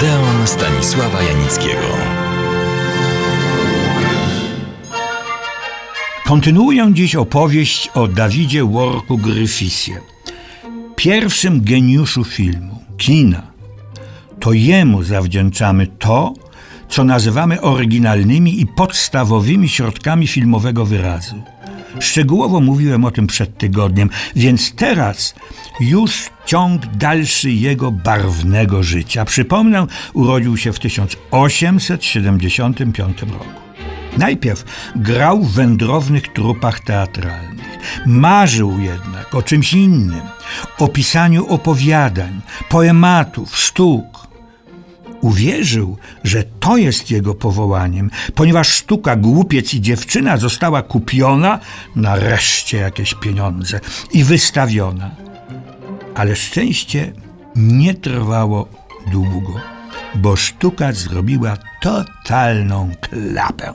Odeon Stanisława Janickiego. Kontynuuję dziś opowieść o Dawidzie Worku Gryfisie, pierwszym geniuszu filmu, kina. To jemu zawdzięczamy to, co nazywamy oryginalnymi i podstawowymi środkami filmowego wyrazu. Szczegółowo mówiłem o tym przed tygodniem, więc teraz już ciąg dalszy jego barwnego życia. Przypomnę, urodził się w 1875 roku. Najpierw grał w wędrownych trupach teatralnych. Marzył jednak o czymś innym, o pisaniu opowiadań, poematów, sztuk. Uwierzył, że to jest jego powołaniem, ponieważ sztuka Głupiec i dziewczyna została kupiona, nareszcie jakieś pieniądze, i wystawiona. Ale szczęście nie trwało długo, bo sztuka zrobiła totalną klapę.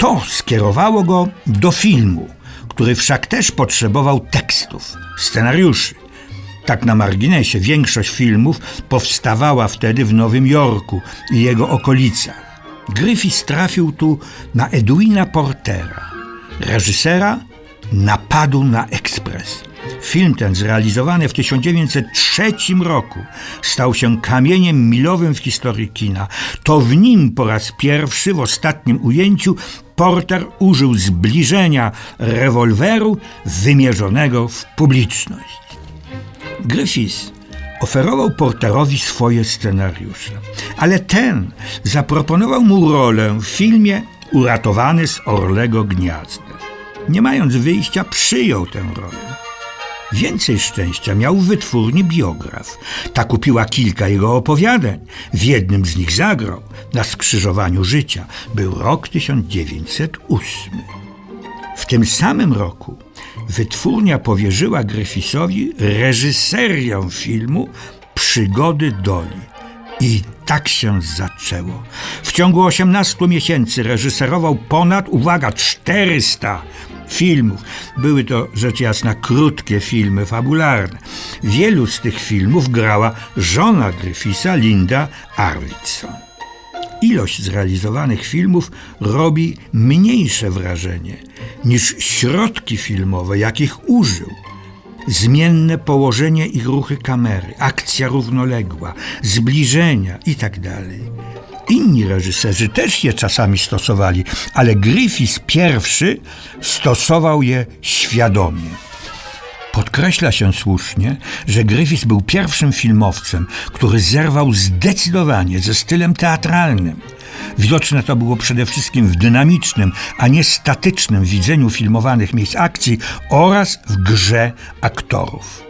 To skierowało go do filmu, który wszak też potrzebował tekstów, scenariuszy. Tak na marginesie, większość filmów powstawała wtedy w Nowym Jorku i jego okolicach. Griffith trafił tu na Edwina Portera, reżysera Napadu na Ekspres. Film ten, zrealizowany w 1903 roku, stał się kamieniem milowym w historii kina. To w nim po raz pierwszy w ostatnim ujęciu Porter użył zbliżenia rewolweru wymierzonego w publiczność. Griffith oferował Porterowi swoje scenariusze, ale ten zaproponował mu rolę w filmie Uratowany z Orlego Gniazda. Nie mając wyjścia, przyjął tę rolę. Więcej szczęścia miał wytwórni biograf. Ta kupiła kilka jego opowiadań. W jednym z nich zagrał na skrzyżowaniu życia. Był rok 1908. W tym samym roku wytwórnia powierzyła Gryfisowi reżyserię filmu Przygody Doli. I tak się zaczęło. W ciągu 18 miesięcy reżyserował ponad, uwaga, 400 filmów. Były to rzecz jasna krótkie filmy fabularne. Wielu z tych filmów grała żona Gryfisa, Linda Arvidsson. Ilość zrealizowanych filmów robi mniejsze wrażenie niż środki filmowe, jakich użył. Zmienne położenie i ruchy kamery, akcja równoległa, zbliżenia itd. Inni reżyserzy też je czasami stosowali, ale Griffith pierwszy stosował je świadomie. Podkreśla się słusznie, że Griffith był pierwszym filmowcem, który zerwał zdecydowanie ze stylem teatralnym. Widoczne to było przede wszystkim w dynamicznym, a nie statycznym widzeniu filmowanych miejsc akcji oraz w grze aktorów.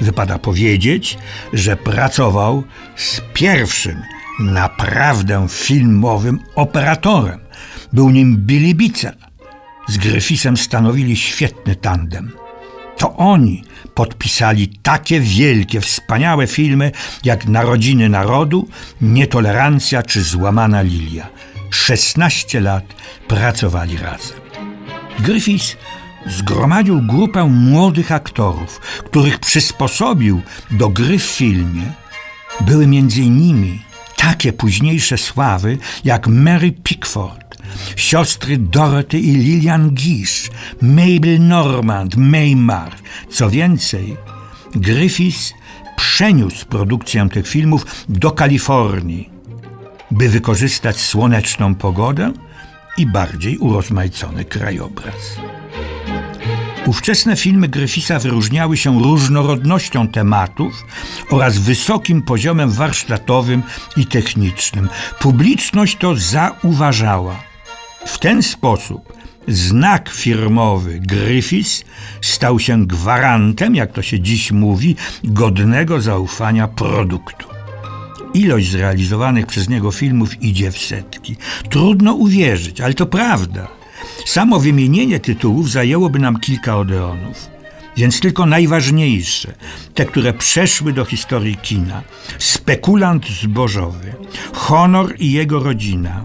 Wypada powiedzieć, że pracował z pierwszym naprawdę filmowym operatorem. Był nim Billy Bitzer. Z Gryfisem stanowili świetny tandem. To oni podpisali takie wielkie, wspaniałe filmy jak Narodziny Narodu, Nietolerancja czy Złamana Lilia. 16 lat pracowali razem. Griffiths zgromadził grupę młodych aktorów, których przysposobił do gry w filmie. Były między innymi takie późniejsze sławy jak Mary Pickford, siostry Dorothy i Lillian Gish, Mabel Normand, Maymar. Co więcej, Griffiths przeniósł produkcję tych filmów do Kalifornii, by wykorzystać słoneczną pogodę i bardziej urozmaicony krajobraz. Ówczesne filmy Gryfisa wyróżniały się różnorodnością tematów oraz wysokim poziomem warsztatowym i technicznym. Publiczność to zauważała. W ten sposób znak firmowy Griffiths stał się gwarantem, jak to się dziś mówi, godnego zaufania produktu. Ilość zrealizowanych przez niego filmów idzie w setki. Trudno uwierzyć, ale to prawda. Samo wymienienie tytułów zajęłoby nam kilka odeonów. Więc tylko najważniejsze, te, które przeszły do historii kina. Spekulant zbożowy, honor i jego rodzina,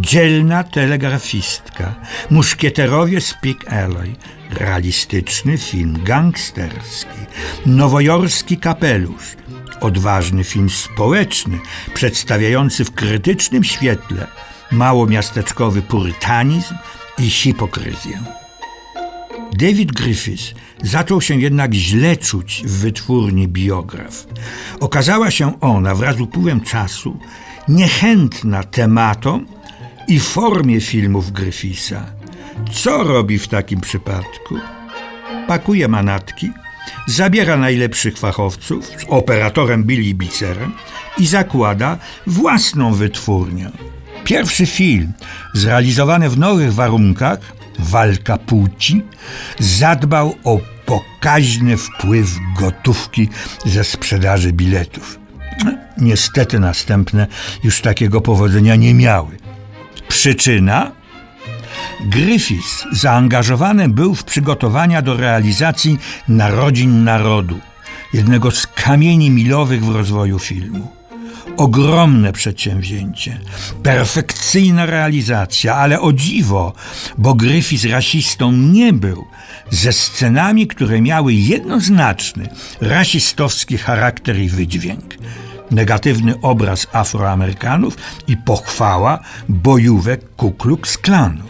dzielna telegrafistka, muszkieterowie Speak Alloy, realistyczny film gangsterski, nowojorski kapelusz, odważny film społeczny, przedstawiający w krytycznym świetle małomiasteczkowy purytanizm i hipokryzję. David Griffiths zaczął się jednak źle czuć w wytwórni biograf. Okazała się ona wraz z upływem czasu niechętna tematom i formie filmów Griffitha. Co robi w takim przypadku? Pakuje manatki, zabiera najlepszych fachowców z operatorem Billy Bicerem i zakłada własną wytwórnię. Pierwszy film, zrealizowany w nowych warunkach, walka płci, zadbał o pokaźny wpływ gotówki ze sprzedaży biletów. Niestety następne już takiego powodzenia nie miały. Przyczyna? Griffiths zaangażowany był w przygotowania do realizacji Narodzin Narodu, jednego z kamieni milowych w rozwoju filmu. Ogromne przedsięwzięcie, perfekcyjna realizacja, ale o dziwo, bo Griffiths rasistą nie był, ze scenami, które miały jednoznaczny rasistowski charakter i wydźwięk negatywny obraz Afroamerykanów i pochwała bojówek Ku Klux Klanu.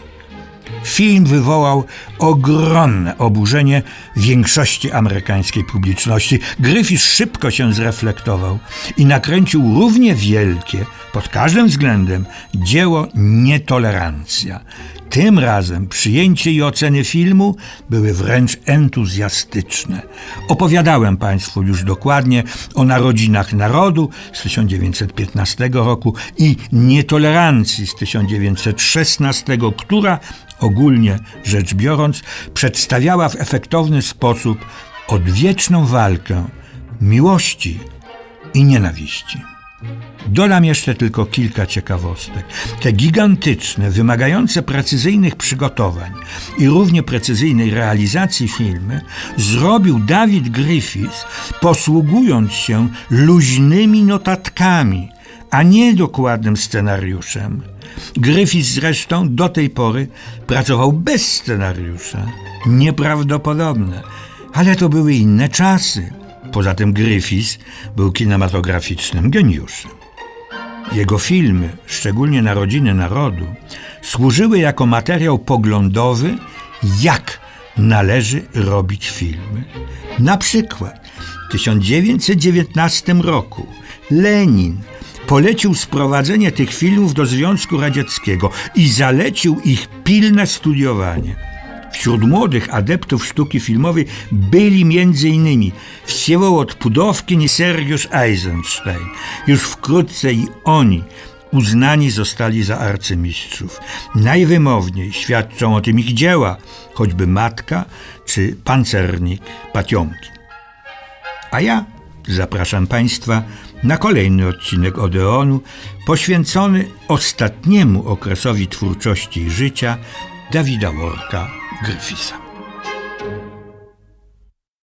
Film wywołał ogromne oburzenie większości amerykańskiej publiczności. Griffith szybko się zreflektował i nakręcił równie wielkie, pod każdym względem, dzieło Nietolerancja. Tym razem przyjęcie i oceny filmu były wręcz entuzjastyczne. Opowiadałem Państwu już dokładnie o narodzinach narodu z 1915 roku i nietolerancji z 1916, która ogólnie rzecz biorąc przedstawiała w efektowny sposób odwieczną walkę miłości i nienawiści. Dodam jeszcze tylko kilka ciekawostek. Te gigantyczne, wymagające precyzyjnych przygotowań i równie precyzyjnej realizacji filmy zrobił David Griffiths, posługując się luźnymi notatkami, a nie dokładnym scenariuszem. Griffiths zresztą do tej pory pracował bez scenariusza. Nieprawdopodobne, ale to były inne czasy. Poza tym Griffiths był kinematograficznym geniuszem. Jego filmy, szczególnie Narodziny Narodu, służyły jako materiał poglądowy, jak należy robić filmy. Na przykład w 1919 roku Lenin polecił sprowadzenie tych filmów do Związku Radzieckiego i zalecił ich pilne studiowanie. Wśród młodych adeptów sztuki filmowej byli m.in. Wsiewołot Pudowkin i Sergiusz Eisenstein. Już wkrótce i oni uznani zostali za arcymistrzów. Najwymowniej świadczą o tym ich dzieła, choćby Matka czy Pancernik Patiomki. A ja zapraszam Państwa na kolejny odcinek Odeonu poświęcony ostatniemu okresowi twórczości i życia Dawida Worka Griffith.